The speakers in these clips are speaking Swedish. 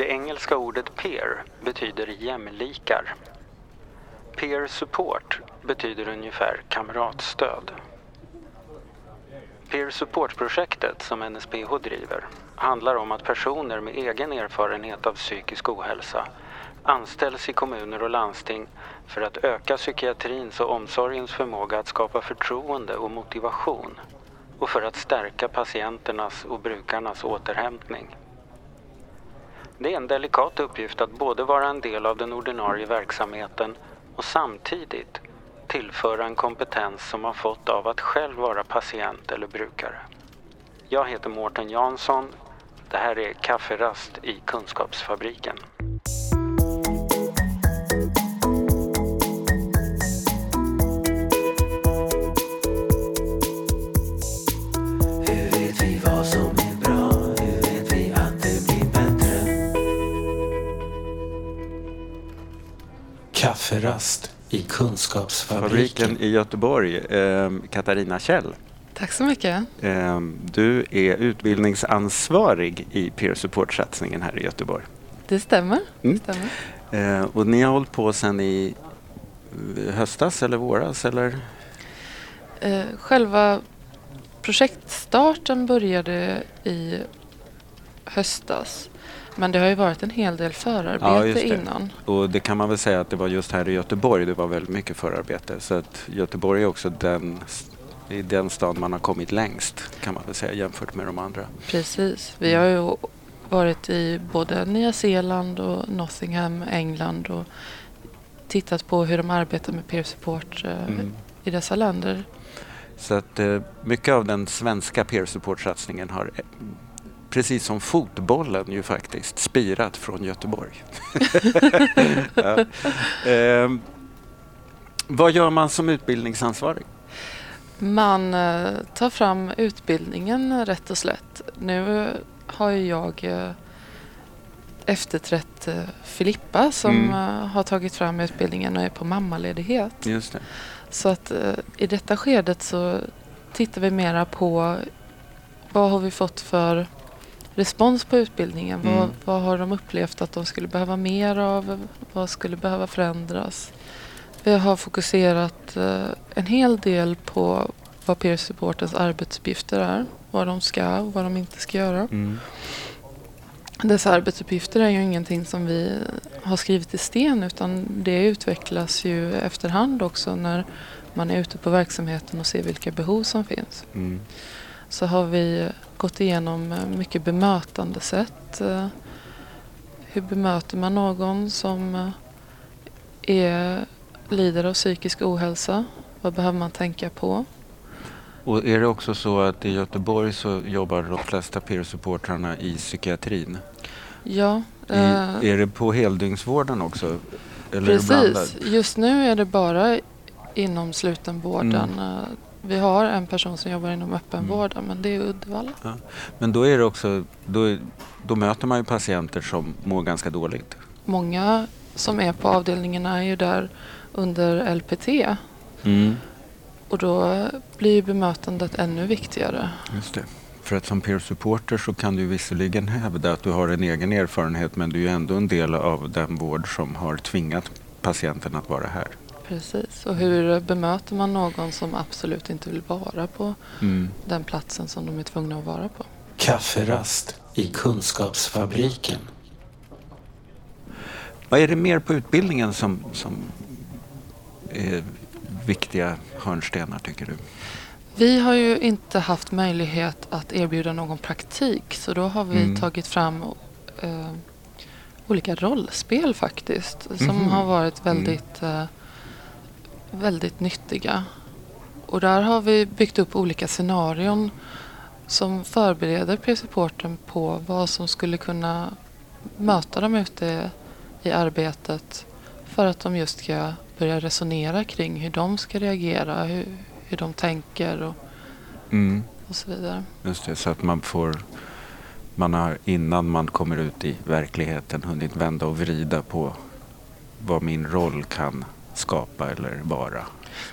Det engelska ordet peer betyder jämlikar. Peer support betyder ungefär kamratstöd. Peer support-projektet som NSPH driver handlar om att personer med egen erfarenhet av psykisk ohälsa anställs i kommuner och landsting för att öka psykiatrins och omsorgens förmåga att skapa förtroende och motivation och för att stärka patienternas och brukarnas återhämtning. Det är en delikat uppgift att både vara en del av den ordinarie verksamheten och samtidigt tillföra en kompetens som man fått av att själv vara patient eller brukare. Jag heter Mårten Jansson. Det här är Kafferast i Kunskapsfabriken. Kafferast i Kunskapsfabriken. Fabriken i Göteborg. Eh, Katarina Kjell, Tack så mycket. eh, du är utbildningsansvarig i peer support-satsningen här i Göteborg. Det stämmer. Mm. stämmer. Eh, och ni har hållit på sedan i höstas eller våras eller? Eh, själva projektstarten började i höstas. Men det har ju varit en hel del förarbete innan. Och det kan man väl säga att det var just här i Göteborg det var väldigt mycket förarbete. Så att Göteborg är också den, är den stad man har kommit längst kan man väl säga jämfört med de andra. Precis. Vi har ju varit i både Nya Zeeland och Nottingham, England och tittat på hur de arbetar med peer support eh, Mm. i dessa länder. Så att eh, mycket av den svenska peer support-satsningen har eh, precis som fotbollen ju faktiskt spirat från Göteborg. ja. Ehm, vad gör man som utbildningsansvarig? Man eh, tar fram utbildningen rätt och slätt. Nu eh, har ju jag eh, efterträtt eh, Filippa som Mm. eh, har tagit fram utbildningen och är på mammaledighet. Just det. Så att eh, i detta skedet så tittar vi mera på vad har vi fått för respons på utbildningen? Mm. Vad, vad har de upplevt att de skulle behöva mer av? Vad skulle behöva förändras? Vi har fokuserat eh, en hel del på vad peer supportens arbetsuppgifter är. Vad de ska och vad de inte ska göra. Mm. Dessa arbetsuppgifter är ju ingenting som vi har skrivit i sten utan det utvecklas ju efterhand också när man är ute på verksamheten och ser vilka behov som finns. Mm. Så har vi gått igenom eh, mycket bemötandesätt. eh, Hur bemöter man någon som eh, är, lider av psykisk ohälsa? Vad behöver man tänka på? Och är det också så att i Göteborg så jobbar de flesta peer supportrarna i psykiatrin? Ja, I, är det på heldygnsvården också? Eller? Precis. Just nu är det bara inom slutenvården. Mm. Vi har en person som jobbar inom öppenvården men det är Uddevalla. Men då är det också, då, då möter man ju patienter som mår ganska dåligt. Många som är på avdelningen är ju där under LPT och då blir ju bemötandet ännu viktigare. Just det. För att som peer supporter så kan du visserligen hävda att du har en egen erfarenhet men du är ju ändå en del av den vård som har tvingat patienten att vara här. Precis. Och hur bemöter man någon som absolut inte vill vara på den platsen som de är tvungna att vara på? Kafferast i Kunskapsfabriken. Vad är det mer på utbildningen som, som är viktiga hörnstenar tycker du? Vi har ju inte haft möjlighet att erbjuda någon praktik så då har vi Mm. tagit fram eh, olika rollspel faktiskt som Mhm. har varit väldigt, eh, väldigt nyttiga. Och där har vi byggt upp olika scenarion som förbereder peer-supporten på vad som skulle kunna möta dem ute i arbetet för att de just ska börja resonera kring hur de ska reagera, hur, hur de tänker och, Mm. och så vidare. Just det, så att man får man har innan man kommer ut i verkligheten hunnit vända och vrida på vad min roll kan skapa eller vara.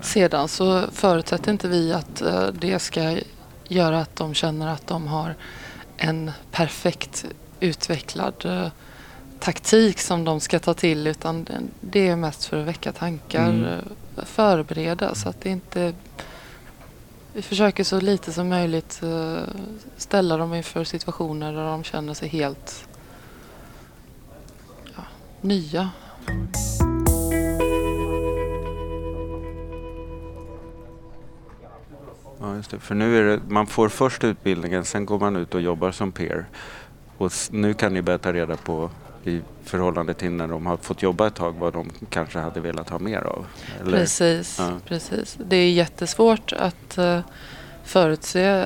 Sedan så förutsätter inte vi att eh, det ska göra att de känner att de har en perfekt utvecklad eh, taktik som de ska ta till utan det- är mest för att väcka tankar, Mm. eh, förbereda så att det inte... Vi försöker så lite som möjligt ställa dem inför situationer där de känner sig helt ja, nya. Ja, just det. För nu är det, man får först utbildningen, sen går man ut och jobbar som peer. Och nu kan ni börja ta reda på i förhållande till när de har fått jobba ett tag vad de kanske hade velat ha mer av. Eller? Precis, Ja. precis. Det är jättesvårt att uh, förutse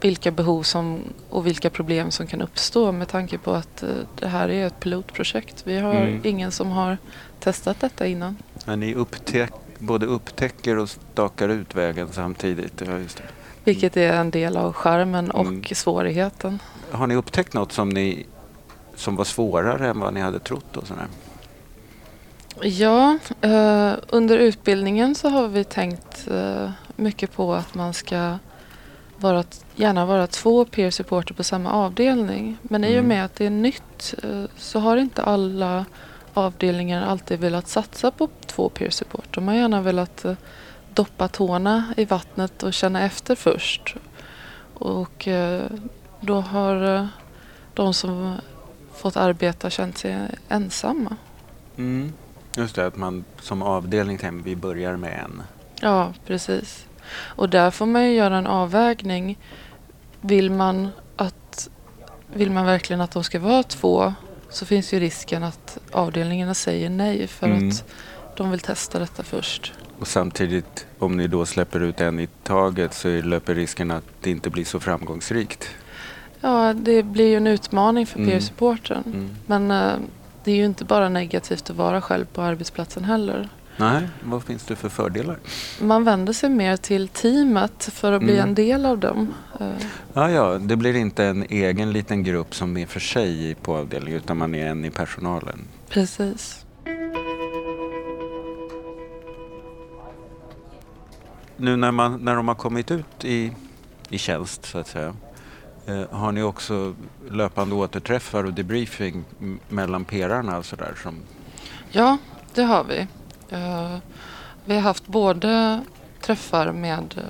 vilka behov som, och vilka problem som kan uppstå med tanke på att eh, det här är ett pilotprojekt. Vi har Mm. ingen som har testat detta innan. Men ni upptäck, både upptäcker och stakar ut vägen samtidigt. Ja, just det. Vilket är en del av charmen och Mm. svårigheten. Har ni upptäckt något som, ni, som var svårare än vad ni hade trott? Och sådär? Ja, eh, under utbildningen så har vi tänkt eh, mycket på att man ska vara, gärna vara två peer supporter på samma avdelning. Men i och Mm. med att det är nytt eh, så har inte alla avdelningar alltid velat satsa på två peer support. De har gärna velat eh, doppa tårna i vattnet och känna efter först. Och eh, då har eh, de som fått arbeta känt sig ensamma. Mm. Just det, att man som avdelning tänker vi börjar med en. Ja, precis. Och där får man ju göra en avvägning. Vill man, att, vill man verkligen att de ska vara två så finns ju risken att avdelningarna säger nej för Mm. att de vill testa detta först. Och samtidigt, om ni då släpper ut en i taget så löper risken att det inte blir så framgångsrikt. Ja, det blir ju en utmaning för Mm. peer-supporten. Mm. Men eh, det är ju inte bara negativt att vara själv på arbetsplatsen heller. Nej, vad finns det för fördelar? Man vänder sig mer till teamet för att bli Mm. en del av dem. Ja, ja, det blir inte en egen liten grupp som är för sig på avdelningen utan man är en i personalen. Precis. Nu när, man, när de har kommit ut i, i tjänst så att säga eh, har ni också löpande återträffar och debriefing mellan perarna och sådär som Ja, det har vi. Eh, vi har haft både träffar med uh,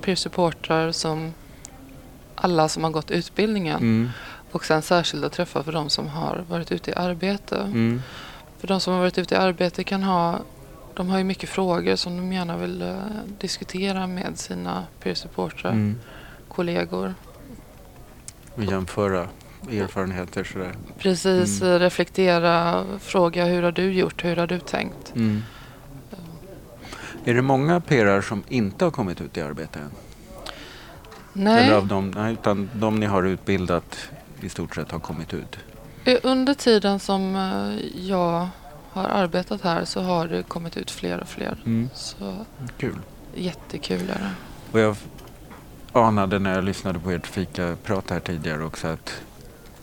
peer-supportrar som alla som har gått utbildningen mm. och sen särskilda träffar för de som har varit ute i arbete. Mm. För de som har varit ute i arbete kan ha de har ju mycket frågor som de gärna vill eh, diskutera med sina peer-supportrar, Mm. kollegor. Och jämföra erfarenheter sådär. Precis, Mm. eh, reflektera, fråga hur har du gjort, hur har du tänkt? Mm. Är det många perar som inte har kommit ut i arbete än? Nej. Eller av dem, nej, utan de ni har utbildat i stort sett har kommit ut? Eh, Under tiden som eh, jag har arbetat här så har det kommit ut fler och fler. Så Kul. jättekul är det. Och jag anade när jag lyssnade på ert fika-prat här tidigare också att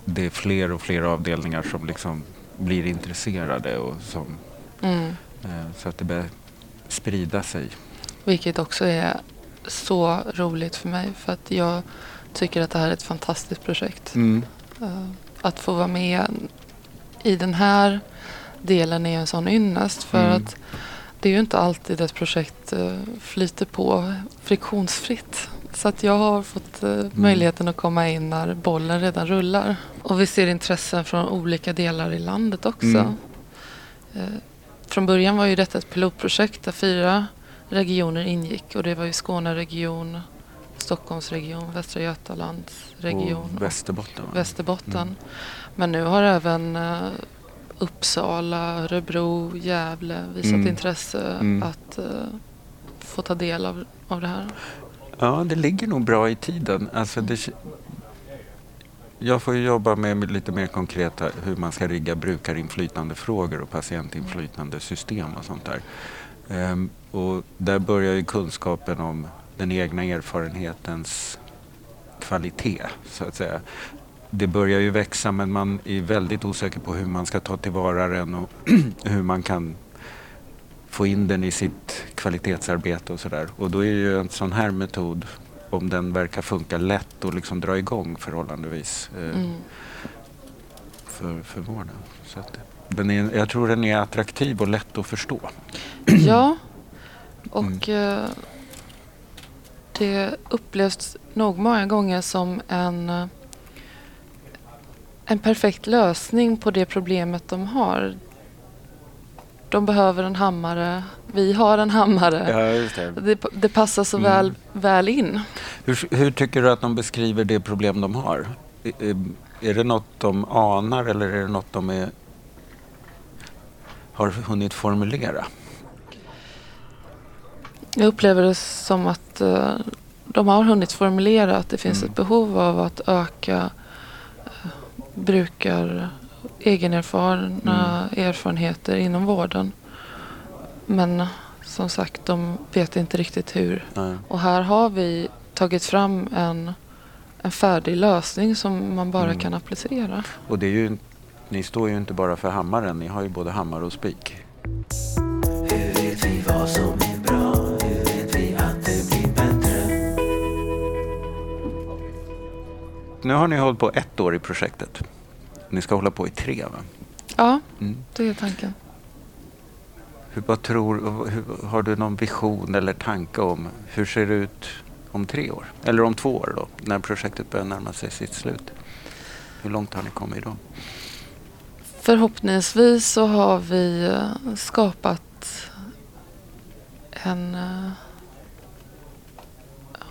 det är fler och fler avdelningar som liksom blir intresserade och som, Mm. eh, så att det sprida sig. Vilket också är så roligt för mig för att jag tycker att det här är ett fantastiskt projekt. Mm. Eh, Att få vara med i den här delen är en sån ynnest för Mm. att det är ju inte alltid ett projekt eh, flyter på friktionsfritt. Så att jag har fått eh, möjligheten att komma in när bollen redan rullar. Och vi ser intressen från olika delar i landet också. Mm. Från början var ju detta ett pilotprojekt där fyra regioner ingick och det var ju Skåneregion, Stockholmsregion, Västra Götalandsregion Och Västerbotten. va? Västerbotten. Mm. Men nu har även eh, Uppsala, Örebro, Gävle visat Mm. intresse Mm. att eh, få ta del av, av det här. Ja, det ligger nog bra i tiden. Alltså det, jag får ju jobba med lite mer konkreta hur man ska rigga brukarinflytandefrågor och patientinflytande system och sånt där. Ehm, och där börjar ju kunskapen om den egna erfarenhetens kvalitet, så att säga. Det börjar ju växa men man är väldigt osäker på hur man ska ta tillvara den och hur man kan få in den i sitt kvalitetsarbete och sådär. Och då är ju en sån här metod, om den verkar funka, lätt att liksom dra igång förhållandevis. Eh, Mm. för, för vården. Så att den är, jag tror den är attraktiv och lätt att förstå. Ja, och eh, det upplevs nog många gånger som en, eh, en perfekt lösning på det problemet de har. De behöver en hammare, vi har en hammare. Ja, det. Det, det passar så Mm. väl, väl in. Hur, hur tycker du att de beskriver det problem de har? Är, är- är det något de anar eller är det något de är, har hunnit formulera? Jag upplever det som att eh, de har hunnit formulera att det finns Mm. ett behov av att öka eh, brukar egenerfarna Mm. erfarenheter inom vården. Men som sagt, de vet inte riktigt hur. Nej. Och här har vi tagit fram en, en färdig lösning som man bara Mm. kan applicera. Och det är ju, ni står ju inte bara för hammaren, ni har ju både hammare och spik. Hur vet vi vad som är bra? Hur vet vi att det blir bättre? Nu har ni hållit på ett år i projektet. Ni ska hålla på i tre va? Ja, Mm. det är tanken. Hur, vad tror, hur, har du någon vision eller tanke om hur ser det ut om tre år? Eller om två år då, när projektet börjar närma sig sitt slut? Hur långt har ni kommit då? Förhoppningsvis så har vi eh, skapat en... eh,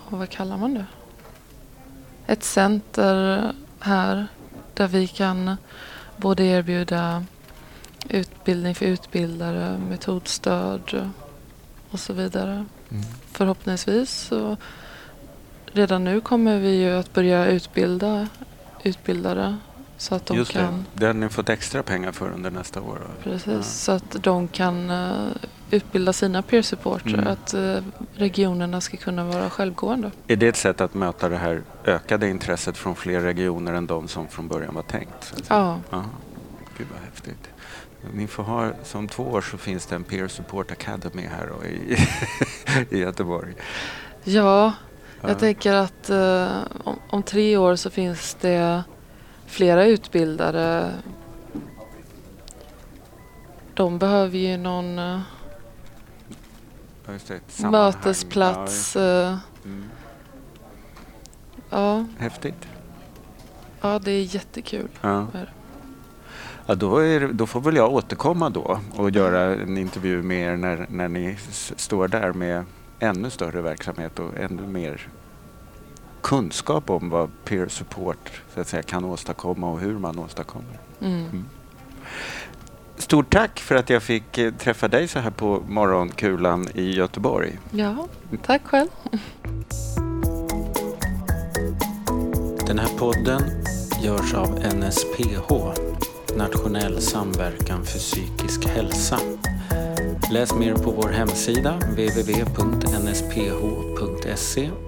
Vad kallar man det? Ett center här där vi kan både erbjuda utbildning för utbildare, metodstöd och så vidare. Mm. Förhoppningsvis så redan nu kommer vi ju att börja utbilda utbildare så att de Just kan det, det har ni fått extra pengar för under nästa år. Precis, Ja. så att de kan eh, utbilda sina peer supportrar. Mm. Att eh, regionerna ska kunna vara självgående. Är det ett sätt att möta det här ökade intresset från fler regioner än de som från början var tänkt? Ja, Ja, gud vad häftigt. Ni får ha, som två år så finns det en Peer Support Academy här då i, i Göteborg. ja Ja. jag tänker att eh, om, om tre år så finns det flera utbildare. De behöver ju någon eh, det, mötesplats. eh, Ja, mm. Ja, Häftigt. ja, det är jättekul. Ja. Ja, då, är, då får väl jag återkomma då och göra en intervju med er när, när ni står där med ännu större verksamhet och ännu mer kunskap om vad peer support så att säga, kan åstadkomma och hur man åstadkommer. Mm. Stort tack för att jag fick eh, träffa dig så här på morgonkulan i Göteborg. Ja, tack själv. Den här podden görs av NSPH, Nationell samverkan för psykisk hälsa. Läs mer på vår hemsida www.nsph.se